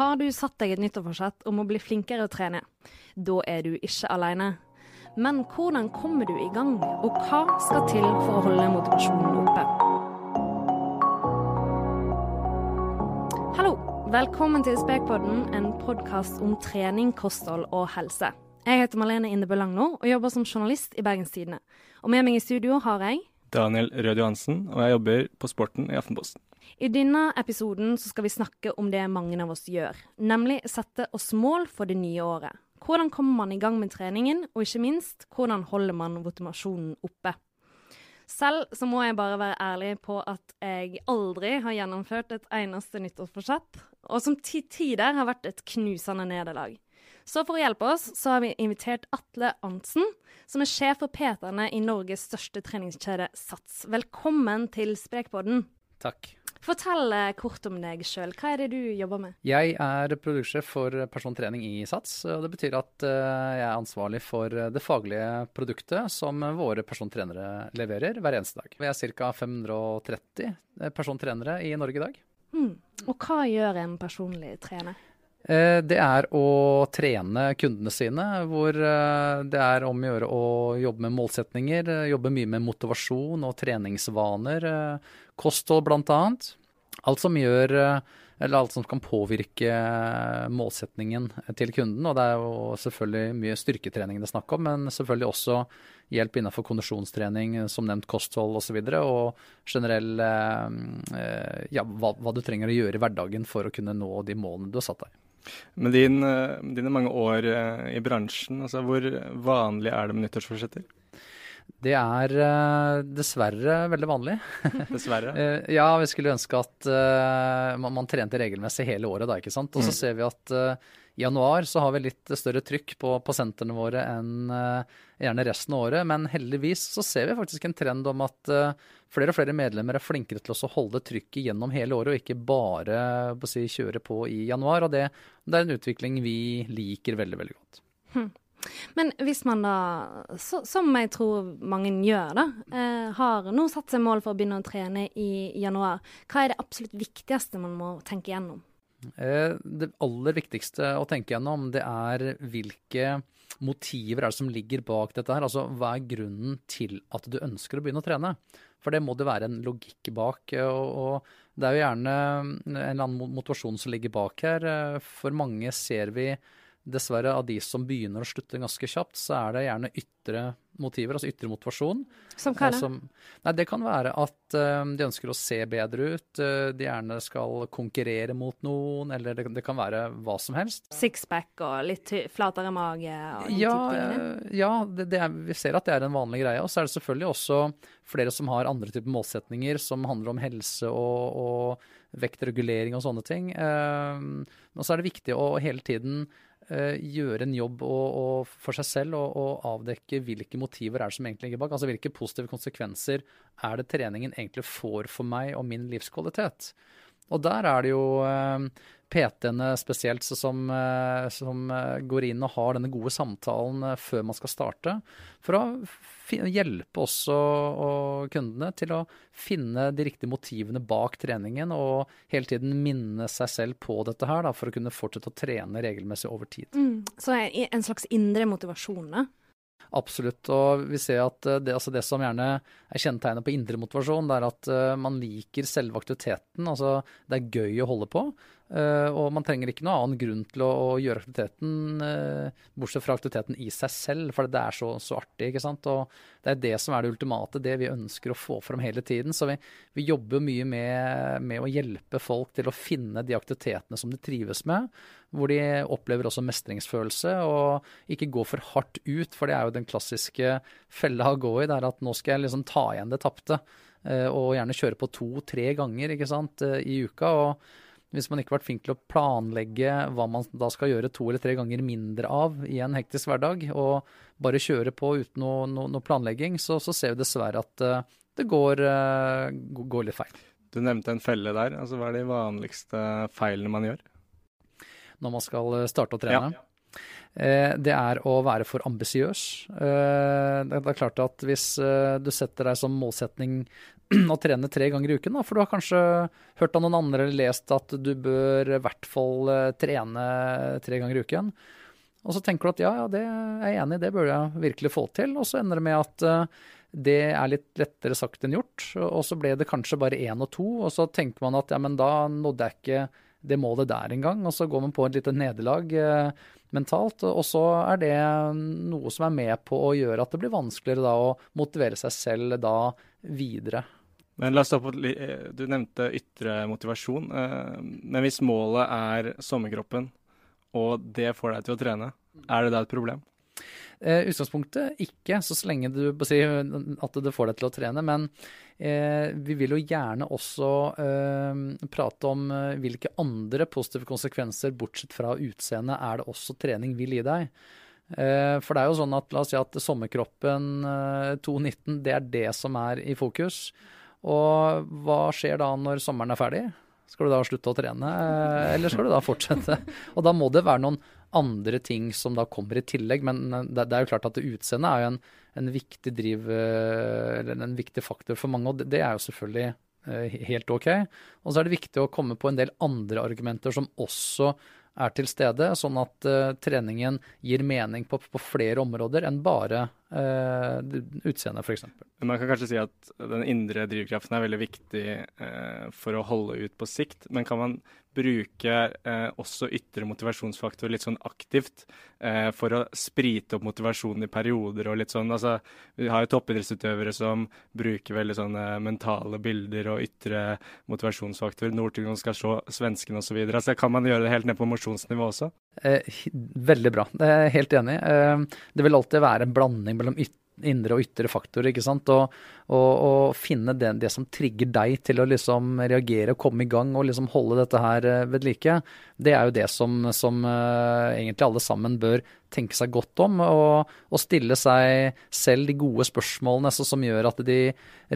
Har du satt deg et nyttårsforsett om å bli flinkere å trene? Da er du ikke alene. Men hvordan kommer du i gang, og hva skal til for å holde motivasjonen oppe? Hallo, velkommen til Spekpodden, en podkast om trening, kosthold og helse. Jeg heter Malene Indebø Langno og jobber som journalist i Bergens Tidende. Og med meg i studio har jeg Daniel Rød Johansen, og jeg jobber på Sporten i Aftenposten. I denne episoden skal vi snakke om det mange av oss gjør, nemlig sette oss mål for det nye året. Hvordan kommer man i gang med treningen, og ikke minst, hvordan holder man motivasjonen oppe? Selv så må jeg bare være ærlig på at jeg aldri har gjennomført et eneste nyttårsforsett, og som til tider har vært et knusende nederlag. Så for å hjelpe oss, så har vi invitert Atle Arntzen, som er sjef for Peterne i Norges største treningskjede Sats. Velkommen til Sprekpodden. Takk. Fortell eh, kort om deg sjøl. Hva er det du jobber med? Jeg er produktsjef for persontrening i Sats. og Det betyr at eh, jeg er ansvarlig for det faglige produktet som våre persontrenere leverer hver eneste dag. Vi er ca. 530 persontrenere i Norge i dag. Mm. Og hva gjør en personlig trener? Eh, det er å trene kundene sine, hvor det er om å gjøre å jobbe med målsetninger, jobbe mye med motivasjon og treningsvaner, kosthold bl.a. Alt som gjør eller alt som kan påvirke målsetningen til kunden. Og det er jo selvfølgelig mye styrketrening det er snakk om, men selvfølgelig også hjelp innenfor kondisjonstrening, som nevnt kosthold osv. Og, så og generell ja, hva, hva, du trenger å gjøre i hverdagen for å kunne nå de målene du har satt deg. Med din, dine mange år i bransjen, altså hvor vanlig er det med nyttårsforsetter? Det er uh, dessverre veldig vanlig. dessverre? ja, vi skulle ønske at man, man, trente regelmessig hele året da, ikke sant. Og så mm. ser vi at i januar så har vi litt større trykk på, på våre enn gjerne resten av året. Men heldigvis så ser vi faktisk en trend om at flere og flere medlemmer er flinkere til å holde trykket gjennom hele året, og ikke bare på si, kjøre på i januar. Og det, det, er en utvikling vi liker veldig, veldig godt. Hm. Men hvis man da, som jeg tror mange gjør, da, eh, har nå satt seg mål for å begynne å trene i januar, hva er det absolutt viktigste man må tenke gjennom? Eh, det aller viktigste å tenke gjennom, det er hvilke motiver er det som ligger bak dette her? Altså hva er grunnen til at du ønsker å begynne å trene? For det må det være en logikk bak. Og, og det er jo gjerne en eller annen motivasjon som ligger bak her. Eh, for mange ser vi dessverre av de som begynner å slutte ganske kjapt, så er det gjerne ytre motiver, altså ytre motivasjon. Som hva da? Nei, det kan være at uh, de ønsker å se bedre ut, uh, de gjerne skal konkurrere mot noen, eller det, det kan være hva som helst. Sixpack og litt flatere mage? Og ja, uh, ja det, det er, vi ser at det er en vanlig greie. Og så er det selvfølgelig også flere som har andre typer målsetninger som handler om helse og, og vektregulering og sånne ting. og så er det viktig å hele tiden uh, gjøre en jobb og, og for seg selv og, og, avdekke hvilke motiver er det som egentlig ligger bak. Altså hvilke positive konsekvenser er det treningen egentlig får for meg og min livskvalitet. Og der er det jo uh, PT-ene spesielt som, uh, som går inn og har denne gode samtalen før man skal starte, for å hjelpe også kundene til å finne de riktige motivene bak treningen, og hele tiden minne seg selv på dette her, da, for å kunne fortsette å trene regelmessig over tid. Mm, så en slags indre motivasjon, da? Absolutt. Og vi ser at eh, det, altså det som gjerne er kjennetegnet på indre motivasjon, det er at uh, man liker selve aktiviteten. Altså det er gøy å holde på. Uh, og man trenger ikke noen annen grunn til å, gjøre aktiviteten, bortsett fra aktiviteten i seg selv, for det er så, så, artig. ikke sant? Og det er det som er det ultimate, det vi ønsker å få fram hele tiden. Så vi, vi jobber mye med, med, å hjelpe folk til å finne de aktivitetene som de trives med, hvor de opplever også mestringsfølelse, og ikke gå for hardt ut, for det er jo den klassiske fella å gå i, det er at nå skal jeg liksom ta igjen det tapte, uh, og gjerne kjøre på to-tre ganger ikke sant, i uka. og hvis man ikke har vært flink til å planlegge hva man da skal gjøre to eller tre ganger mindre av i en hektisk hverdag, og bare kjøre på uten noe, noe, noe planlegging, så, så, ser vi dessverre at uh, det går, går, litt feil. Du nevnte en felle der. altså Hva er de vanligste feilene man gjør? Når man skal starte å trene? Ja. Eh, det er å være for ambisiøs. Eh, det er klart at hvis eh, du setter deg som målsetning å trene tre ganger i uken, da, for du har kanskje hørt av noen andre eller lest at du bør i hvert fall trene tre ganger i uken. Og så tenker du at ja, ja, det er jeg enig i, det bør jeg virkelig få til. Og så ender det med at det er litt lettere sagt enn gjort. Og så ble det kanskje bare én og to, og så tenker man at ja, men da nådde jeg ikke det målet der en gang, Og så går man på et lite nederlag eh, mentalt. Og så er det noe som er med på å gjøre at det blir vanskeligere da å motivere seg selv da videre. Men la oss på, eh, Du nevnte ytre motivasjon. Eh, men hvis målet er sommerkroppen, og det får deg til å trene, er det da et problem? Eh, utgangspunktet ikke, så lenge du si, at det får deg til å trene. Men vi vil jo gjerne også eh, prate om eh, hvilke andre positive konsekvenser, bortsett fra utseendet, er det også trening vil gi deg. Eh, for det er jo sånn at la oss si at sommerkroppen 2.19, eh, det er det som er i fokus. Og hva skjer da når sommeren er ferdig? Skal du da slutte å trene, eller skal du da fortsette? Og da må det være noen andre ting som da kommer i tillegg. Men eh, det, det er jo klart at utseendet er jo en, en, viktig driv, eh, eller en viktig faktor for mange, og det, det er jo selvfølgelig eh, helt OK. Og så er det viktig å komme på en del andre argumenter som også er til stede, sånn at uh, treningen gir mening på, på, flere områder enn bare uh, utseendet, f.eks. Man kan kanskje si at den indre drivkraften er veldig viktig uh, for å holde ut på sikt, men kan man bruke eh, også ytre motivasjonsfaktor litt sånn aktivt eh, for å sprite opp motivasjonen i perioder og litt sånn. Altså, vi har jo toppidrettsutøvere som bruker veldig sånne mentale bilder og ytre motivasjonsfaktor. Northug skal se svensken osv. Altså, kan man gjøre det helt ned på mosjonsnivå også? Eh, veldig bra, det er jeg helt enig. Eh, det vil alltid være en blanding mellom ytre indre og ytre faktorer. ikke sant? Og, og, og finne det, det, som trigger deg til å liksom reagere komme i gang og liksom holde dette her eh, ved like. Det er jo det som, som uh, egentlig alle sammen bør tenke seg godt om. Og, og stille seg selv de gode spørsmålene så, som gjør at de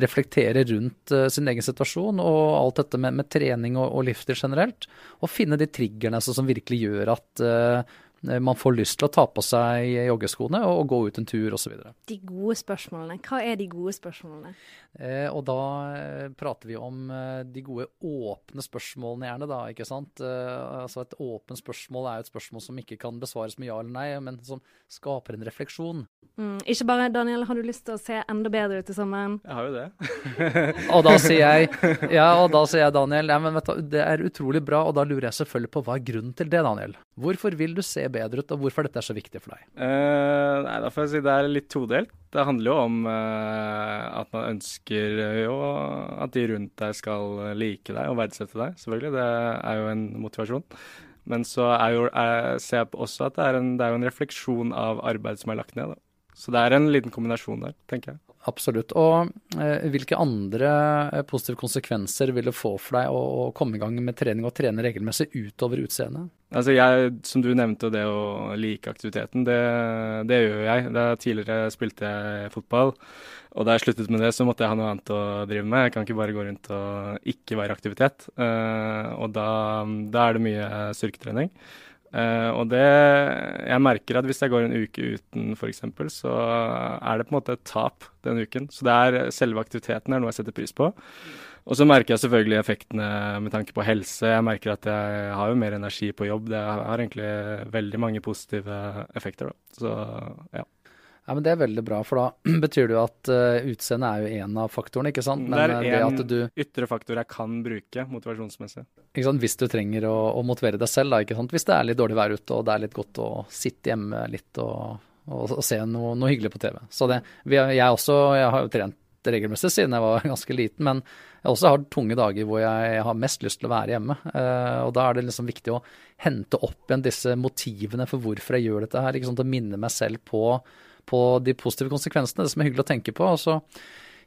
reflekterer rundt uh, sin egen situasjon og alt dette med, med trening og, og livsstil generelt. Og finne de triggerne så, som virkelig gjør at uh, Eh, man får lyst til å ta på seg joggeskoene og, gå ut en tur osv. De gode spørsmålene. Hva er de gode spørsmålene? Eh, og da eh, prater vi om eh, de gode åpne spørsmålene gjerne, da. ikke sant? Eh, altså Et åpent spørsmål er jo et spørsmål som ikke kan besvares med ja eller nei, men som skaper en refleksjon. Mm, ikke bare Daniel, har du lyst til å se enda bedre ut i sommeren? Jeg har jo det. og da sier jeg ja, og da sier jeg Daniel, ja, men vet du, det er utrolig bra, og da lurer jeg selvfølgelig på hva er grunnen til det, Daniel? Hvorfor vil du se bedre ut, og hvorfor dette er så viktig for deg? Uh, nei, da får jeg si det er litt todelt. Det handler jo om uh, at man ønsker jo at de rundt deg skal like deg og verdsette deg, selvfølgelig. Det er jo en motivasjon. Men så er jo, er, ser jeg også at det er, en, det er en refleksjon av arbeid som er lagt ned. Da. Så det er en liten kombinasjon der, tenker jeg. Absolutt. Og eh, hvilke andre eh, positive konsekvenser vil det få for deg å, komme i gang med trening og trene regelmessig utover utseendet? Altså jeg, Som du nevnte, det å like aktiviteten, det, det gjør jeg. Da tidligere spilte jeg fotball, og da jeg sluttet med det, så måtte jeg ha noe annet å drive med. Jeg kan ikke bare gå rundt og ikke være aktivitet. Uh, og da, da er det mye styrketrening. Uh, og det Jeg merker at hvis jeg går en uke uten f.eks., så er det på en måte et tap den uken. Så det er selve aktiviteten er noe jeg setter pris på. Og så merker jeg selvfølgelig effektene med tanke på helse. Jeg merker at jeg har jo mer energi på jobb. Det har egentlig veldig mange positive effekter, da. Så ja. Ja, men Det er veldig bra, for da betyr det jo at uh, utseendet er jo en av faktorene, ikke sant? Men det er en du, ytre faktor jeg kan bruke motivasjonsmessig. Ikke sant? Hvis du trenger å, å, motivere deg selv, da, ikke sant? Hvis det er litt dårlig vær ute og det er litt godt å sitte hjemme litt og, og, og se noe, noe, hyggelig på TV. Så det, jeg, også, jeg har jo trent regelmessig siden jeg var ganske liten, men jeg har også har tunge dager hvor jeg har mest lyst til å være hjemme. Uh, og da er det liksom viktig å hente opp igjen disse motivene for hvorfor jeg gjør dette her. ikke sant? Å minne meg selv på på de positive konsekvensene, det som er hyggelig å tenke på. Og så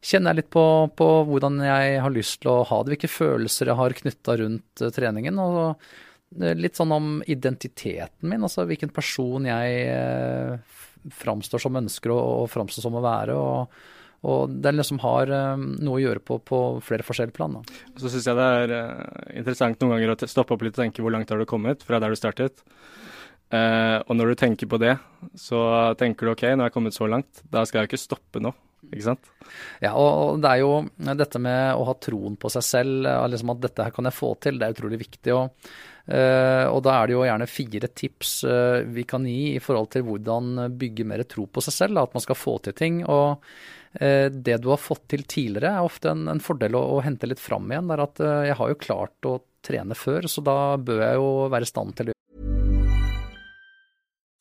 kjenner jeg litt på, på hvordan jeg har lyst til å ha det, hvilke følelser jeg har knytta rundt uh, treningen. og eh, litt sånn om identiteten min, altså hvilken person jeg uh, framstår som ønsker å, å framstå som å være. og og det liksom har noe å gjøre på, på flere forskjellige plan. Da. Så syns jeg det er interessant noen ganger å stoppe opp litt og tenke hvor langt har du kommet fra der du startet. Uh, og når du tenker på det, så tenker du OK, nå har jeg kommet så langt, da skal jeg jo ikke stoppe nå. Ikke sant? Ja, og det er jo dette med å ha troen på seg selv, liksom at dette her kan jeg få til, det er utrolig viktig. Og, og da er det jo gjerne fire tips vi kan gi i forhold til hvordan bygge mer tro på seg selv, at man skal få til ting. og det du har fått til tidligere, er ofte en, en fordel å, å, hente litt fram igjen. Det er at jeg har jo klart å trene før, så da bør jeg jo være i stand til å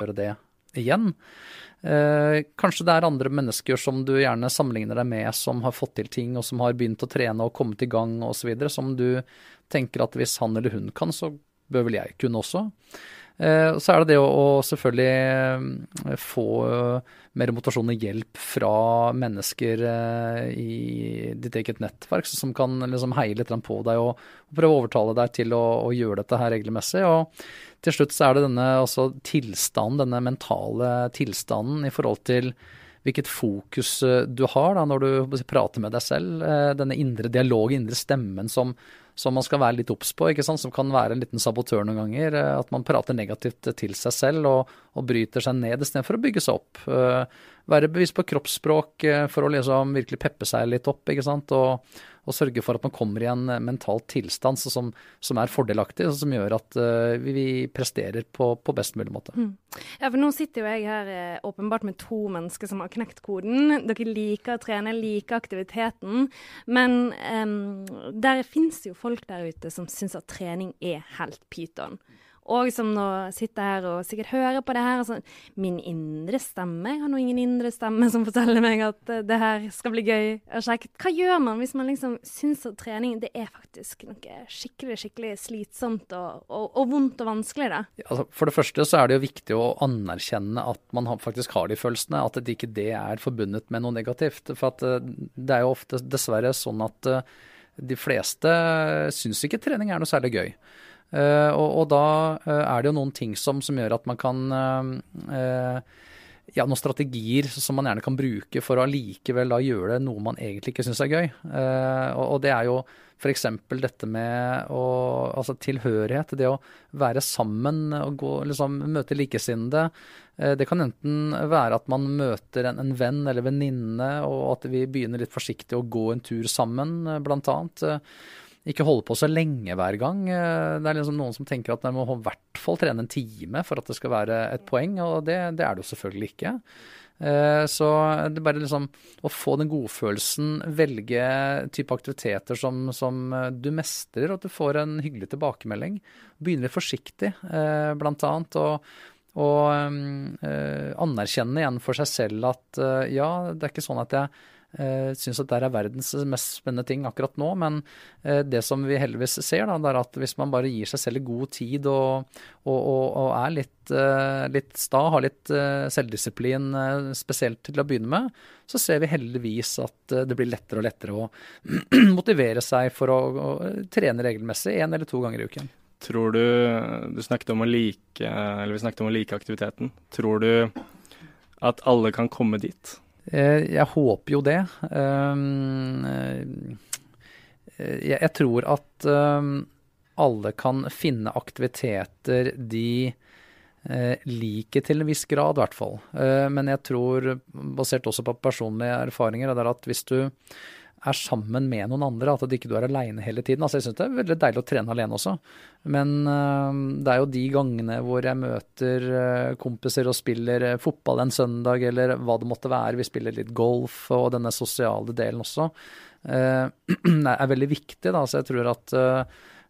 gjøre det igjen. Eh, kanskje det er andre mennesker som du gjerne sammenligner deg med, som har fått til ting, og som har begynt å trene og kommet i gang osv., som du tenker at hvis han eller hun kan, så bør vel jeg kunne også. Eh, så er det det å, selvfølgelig eh, få uh, mer motivasjon og hjelp fra mennesker i ditt eget nettverk, som kan liksom heie litt på deg og, og prøve å overtale deg til å, gjøre dette her regelmessig. og til slutt så er det denne altså, tilstanden, denne mentale tilstanden i forhold til hvilket fokus eh, du har da, når du prater med deg selv. Eh, denne indre dialog, indre stemmen som, som man skal være litt obs på, ikke sant? som kan være en liten sabotør noen ganger. Eh, at man prater negativt til seg selv og, og bryter seg ned istedenfor å bygge seg opp. Være bevisst på kroppsspråk for å liksom virkelig peppe seg litt opp. ikke sant? Og, og sørge for at man kommer i en eh, mental tilstand som, som er fordelaktig, og som gjør at uh, vi, vi, presterer på, på, best mulig måte. Mm. Ja, for nå sitter jo jeg her eh, åpenbart med to mennesker som har knekt koden. Dere liker å trene, liker aktiviteten, men um, der fins jo folk der ute som syns at trening er helt pyton og som nå sitter her og sikkert hører på det her. Altså, min indre stemme Jeg har nå ingen indre stemme som forteller meg at uh, det her skal bli gøy og kjekt. Hva gjør man hvis man liksom syns at trening det er faktisk noe skikkelig skikkelig slitsomt og, og, og vondt og vanskelig? da? Ja, altså, for det første så er det jo viktig å anerkjenne at man faktisk har de følelsene. At ikke det er forbundet med noe negativt. For at uh, det er jo ofte dessverre sånn at uh, de fleste syns ikke trening er noe særlig gøy. Uh, og, og, da uh, er det jo noen ting som, som gjør at man kan uh, Ja, noen strategier som man gjerne kan bruke for å allikevel gjøre det noe man egentlig ikke syns er gøy. Og, og, det er jo f.eks. dette med å Altså tilhørighet. Det å være sammen og gå, liksom, møte likesinnede. Det kan enten være at man møter en, en venn eller venninne, og at vi begynner litt forsiktig å gå en tur sammen, blant annet ikke holde på så lenge hver gang. Eh, det er liksom noen som tenker at man må i hvert fall trene en time for at det skal være et poeng, og det, det er det jo selvfølgelig ikke. Eh, så det er bare liksom å få den godfølelsen, velge type aktiviteter som, som du mestrer, og at du får en hyggelig tilbakemelding. Begynne litt forsiktig, eh, blant annet. og og øh, anerkjenne igjen for seg selv at ja, det er ikke sånn at jeg Uh, Syns at det er verdens mest spennende ting akkurat nå. Men uh, det som vi heldigvis ser, da, det er at hvis man bare gir seg selv god tid og, og, og, og er litt, uh, litt, sta, har litt selvdisiplin spesielt til å begynne med, så ser vi heldigvis at det blir lettere og lettere å motivere seg for å, å trene regelmessig én eller to ganger i uken. Tror du Du snakket om å like Eller vi snakket om å like aktiviteten. Tror du at alle kan komme dit? Eh, jeg håper jo det. Um, jeg, jeg tror at um, alle kan finne aktiviteter de eh, liker til en viss grad, i hvert fall. Eh, men jeg tror, basert også på personlige erfaringer, det er at hvis du er sammen med noen andre, at du ikke er aleine hele tiden. Altså, jeg syns det er veldig deilig å trene alene også, men uh, det er jo de gangene hvor jeg møter uh, kompiser og spiller uh, fotball en søndag, eller hva det måtte være, vi spiller litt golf og denne sosiale delen også, er veldig viktig. Da. Så jeg tror at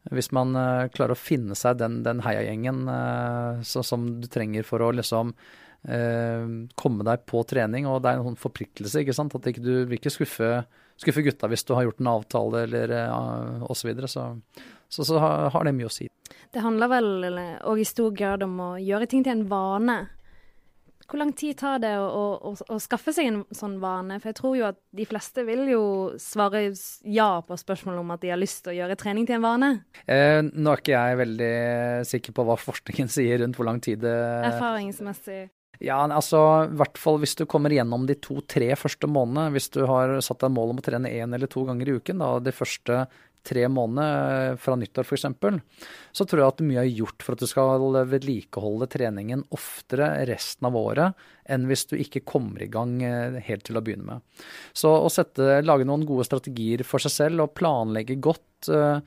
hvis man klarer å finne seg den, den heiagjengen som du trenger for å liksom komme deg på trening, og det er en sånn forpliktelse, ikke sant. At ikke du vil ikke skuffe skuffe gutta hvis du har gjort en avtale eller uh, osv. Så, videre. så så, så har det mye å si. Det handler vel òg i stor grad om å gjøre ting til en vane. Hvor lang tid tar det å, å, å, skaffe seg en sånn vane? For jeg tror jo at de fleste vil jo svare ja på spørsmålet om at de har lyst til å gjøre trening til en vane. Eh, nå er ikke jeg veldig sikker på hva forskningen sier rundt hvor lang tid det Erfaringsmessig. Ja, altså i hvert fall hvis du kommer gjennom de to-tre første månedene. Hvis du har satt deg mål om å trene én eller to ganger i uken, da de første tre månedene fra nyttår f.eks., så tror jeg at mye er gjort for at du skal vedlikeholde treningen oftere resten av året enn hvis du ikke kommer i gang eh, helt til å begynne med. Så å sette, lage noen gode strategier for seg selv og planlegge godt uh,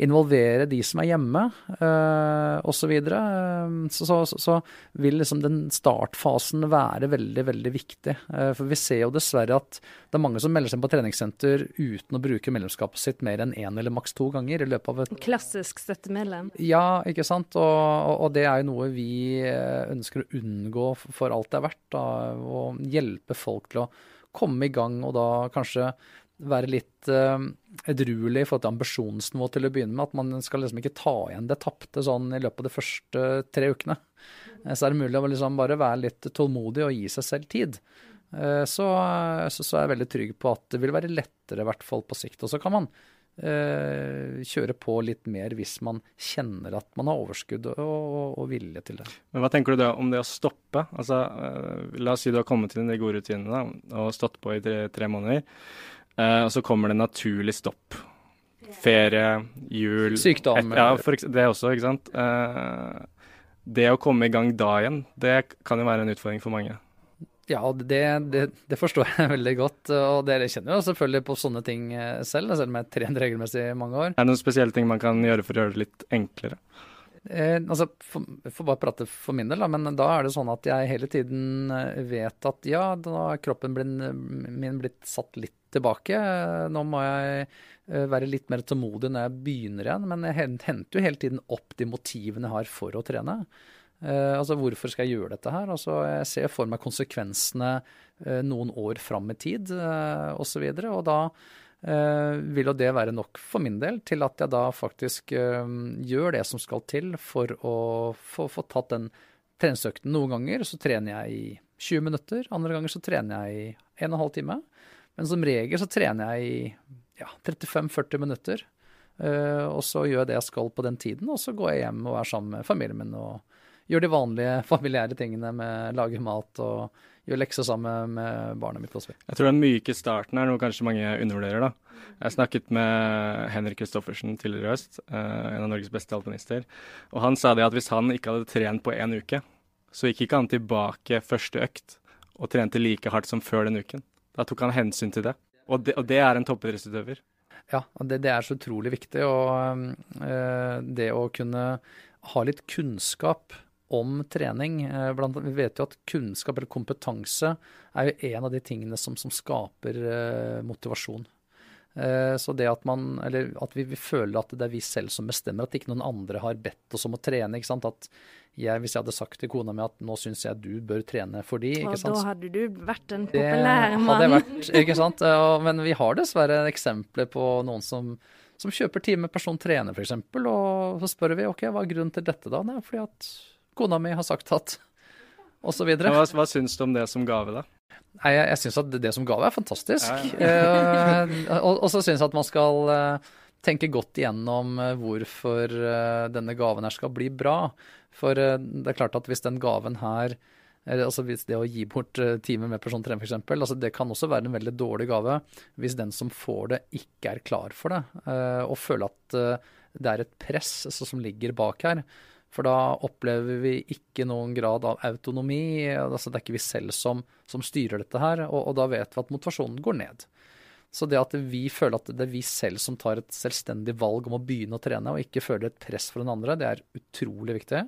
involvere de som er hjemme, uh, osv., så, så, så, så, vil liksom den startfasen være veldig, veldig viktig. For vi ser jo dessverre at det er mange som melder seg på treningssenter uten å bruke medlemskapet sitt mer enn én en eller maks to ganger i løpet av et Klassisk støttemedlem. Ja, ikke sant. Og, og, og, det er jo noe vi eh, ønsker å unngå for alt det er verdt. Da, å hjelpe folk til å komme i gang, og da kanskje være litt uh, edruelig i forhold til ambisjonsnivå til å begynne med. At man skal liksom ikke ta igjen det tapte sånn i løpet av de første tre ukene. Uh, så er det mulig å liksom bare være litt tålmodig og gi seg selv tid. Uh, så, så, så, er jeg veldig trygg på at det vil være lettere, i hvert fall på sikt. Og så kan man kjøre på litt mer hvis man kjenner at man har overskudd og, og, og, vilje til det. Men Hva tenker du da om det å stoppe? Altså, la oss si du har kommet til de gode rutinene og stått på i tre, tre måneder. eh, og så kommer det en naturlig stopp. Ferie, jul Sykdom. Et, ja, for, det også, ikke sant. Uh, det å komme i gang da igjen, det kan jo være en utfordring for mange. Ja, det, det, det forstår jeg veldig godt. Og dere kjenner jo selvfølgelig på sånne ting eh, selv, selv om jeg har trent regelmessig i mange år. Er det noen spesielle ting man kan gjøre for å gjøre det litt enklere? Eh, altså, får bare prate for min del, da, men da er det sånn at jeg hele tiden vet at ja, da har kroppen min blitt satt litt tilbake. Nå må jeg eh, være litt mer tålmodig når jeg begynner igjen, men jeg henter jo hele tiden opp de motivene jeg har for å trene. Uh, altså Hvorfor skal jeg gjøre dette her? Altså Jeg ser for meg konsekvensene uh, noen år fram i tid uh, osv. Og, så og da uh, vil jo det være nok for min del til at jeg da faktisk gjør det som skal til for å få tatt den treningsøkten. Noen ganger så trener jeg i 20 minutter, andre ganger så trener jeg i 1 12 time. Men som regel så trener jeg i ja, 35-40 minutter. Og så gjør jeg det jeg skal på den tiden, og så går jeg hjem og er sammen med familien min og gjør de vanlige familiære tingene med lage mat og gjøre lekser sammen med barna mitt. Også. Jeg tror den myke starten er noe kanskje mange undervurderer. da. Jeg snakket med Henrik Kristoffersen tidligere i høst, uh, en av Norges beste alpinister. Og han sa det at hvis han ikke hadde trent på én uke, så gikk ikke han tilbake første økt og trente like hardt som før den uken. Da tok han hensyn til det. Og det, og det er en toppidrettsutøver. Ja, det, det, er så utrolig viktig. Og øh, det å kunne ha litt kunnskap om trening øh, blant, Vi vet jo at kunnskap eller kompetanse er jo en av de tingene som, som skaper øh, motivasjon. Så det at, man, eller at vi, vi, føler at det er vi selv som bestemmer, at ikke noen andre har bedt oss om å trene. ikke sant? At jeg, hvis jeg hadde sagt til kona mi at nå syns jeg du bør trene for de, ikke sant. Og da hadde du vært en populær mann. Hadde vært, ikke sant. Men vi har dessverre eksempler på noen som, som kjøper time med person trener, f.eks. Og så spør vi ok, hva er grunnen til dette da? Nei, fordi at kona mi har sagt at og så videre. Hva, hva syns du om det som gave, da? Nei, Jeg, jeg syns at det som gave er fantastisk. Ja, ja. eh, og, og, så syns jeg at man skal eh, tenke godt igjennom eh, hvorfor denne gaven her skal bli bra. For det er klart at hvis den gaven her altså hvis Det å gi bort timer med persontrening f.eks. Altså det kan også være en veldig dårlig gave hvis den som får det, ikke er klar for det, og føler at det er et press som ligger bak her. For da opplever vi ikke noen grad av autonomi. altså Det er ikke vi selv som, som styrer dette her, og, og da vet vi at motivasjonen går ned. Så det at vi føler at det er vi selv som tar et selvstendig valg om å begynne å trene, og ikke føler et press for den andre, det er utrolig viktig.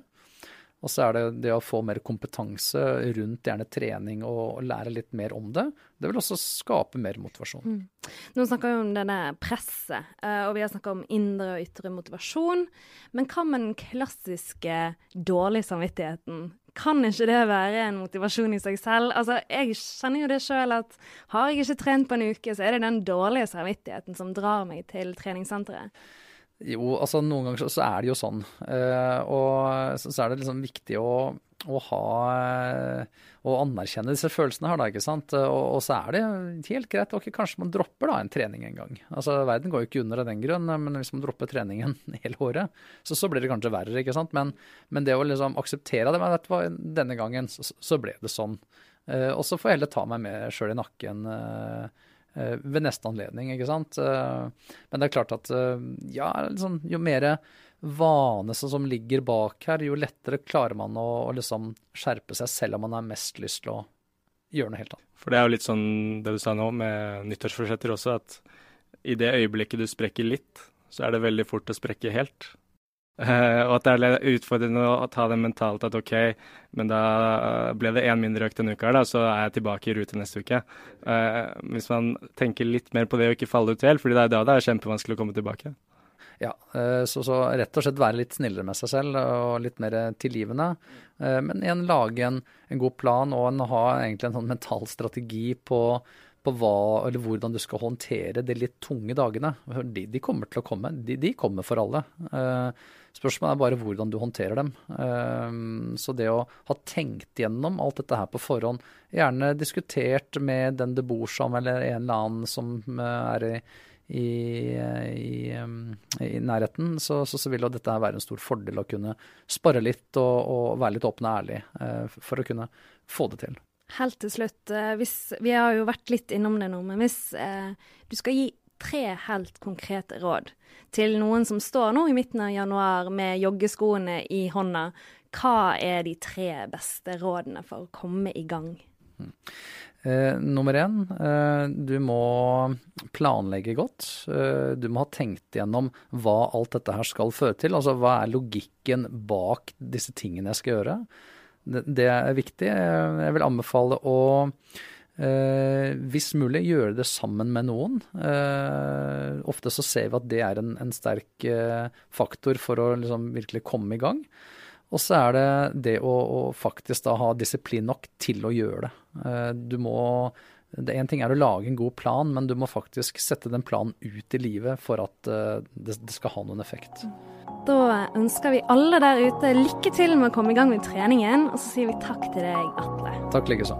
Og så er det det å få mer kompetanse rundt gjerne trening og, lære litt mer om det. Det vil også skape mer motivasjon. Mm. Nå snakker vi om denne presset, eh, og vi har snakka om indre og ytre motivasjon. Men hva med den klassiske dårlige samvittigheten? Kan ikke det være en motivasjon i seg selv? Altså, Jeg kjenner jo det sjøl at har jeg ikke trent på en uke, så er det den dårlige samvittigheten som drar meg til treningssenteret. Jo, altså noen ganger så, så er det jo sånn. Uh, og så, så, er det liksom viktig å, å ha Å anerkjenne disse følelsene her, da, ikke sant. Og, og, så er det helt greit. Ok, kanskje man dropper da en trening en gang. Altså verden går jo ikke under av den grunn, men hvis man dropper treningen hele året, så, så blir det kanskje verre, ikke sant. Men, men det å liksom akseptere det, men vet du hva, denne gangen så, ble det sånn. Uh, og så får jeg heller ta meg med sjøl i nakken. Uh, Eh, ved neste anledning, ikke sant. Eh, men det er klart at eh, ja, liksom, jo mer vane som ligger bak her, jo lettere klarer man å, å liksom skjerpe seg selv om man har mest lyst til å gjøre noe helt annet. For det er jo litt sånn det du sa nå med nyttårsforsetter også, at i det øyeblikket du sprekker litt, så er det veldig fort å sprekke helt. Uh, og at det er utfordrende å ta det mentalt at OK, men da ble det én mindre økt denne uka, da, så er jeg tilbake i rute neste uke. Uh, hvis man tenker litt mer på det og ikke falle ut helt, fordi det er da det er kjempevanskelig å komme tilbake. Ja, så, så, rett og slett være litt snillere med seg selv og litt mer tilgivende. Men igjen lage en, en, god plan og en, ha egentlig en sånn mental strategi på på hva, hvordan du skal håndtere de litt tunge dagene. De, de kommer til å komme. De, de kommer for alle. Uh, spørsmålet er bare hvordan du håndterer dem. Uh, så det å ha tenkt gjennom alt dette her på forhånd, gjerne diskutert med den du bor sammen eller en eller annen som er i i, i, i, nærheten, så, så, så, vil jo dette være en stor fordel å kunne spare litt og, og være litt åpen og ærlig uh, for å kunne få det til. Helt til slutt, eh, hvis, vi har jo vært litt innom det nå, men hvis eh, du skal gi tre helt konkrete råd til noen som står nå i midten av januar med joggeskoene i hånda, hva er de tre beste rådene for å komme i gang? Mm. Eh, nummer én, eh, du må planlegge godt. Eh, du må ha tenkt gjennom hva alt dette her skal føre til. Altså hva er logikken bak disse tingene jeg skal gjøre. Det er viktig. Jeg vil anbefale å Eh, hvis mulig gjøre det sammen med noen. Eh, ofte så ser vi at det er en, en sterk eh, faktor for å liksom virkelig komme i gang. Og så er det det å, å, faktisk da ha disiplin nok til å gjøre det. Eh, du må det Én ting er å lage en god plan, men du må faktisk sette den planen ut i livet for at eh, det, det skal ha noen effekt. Da ønsker vi alle der ute lykke til med å komme i gang med treningen, og så sier vi takk til deg, Atle. Takk likeså.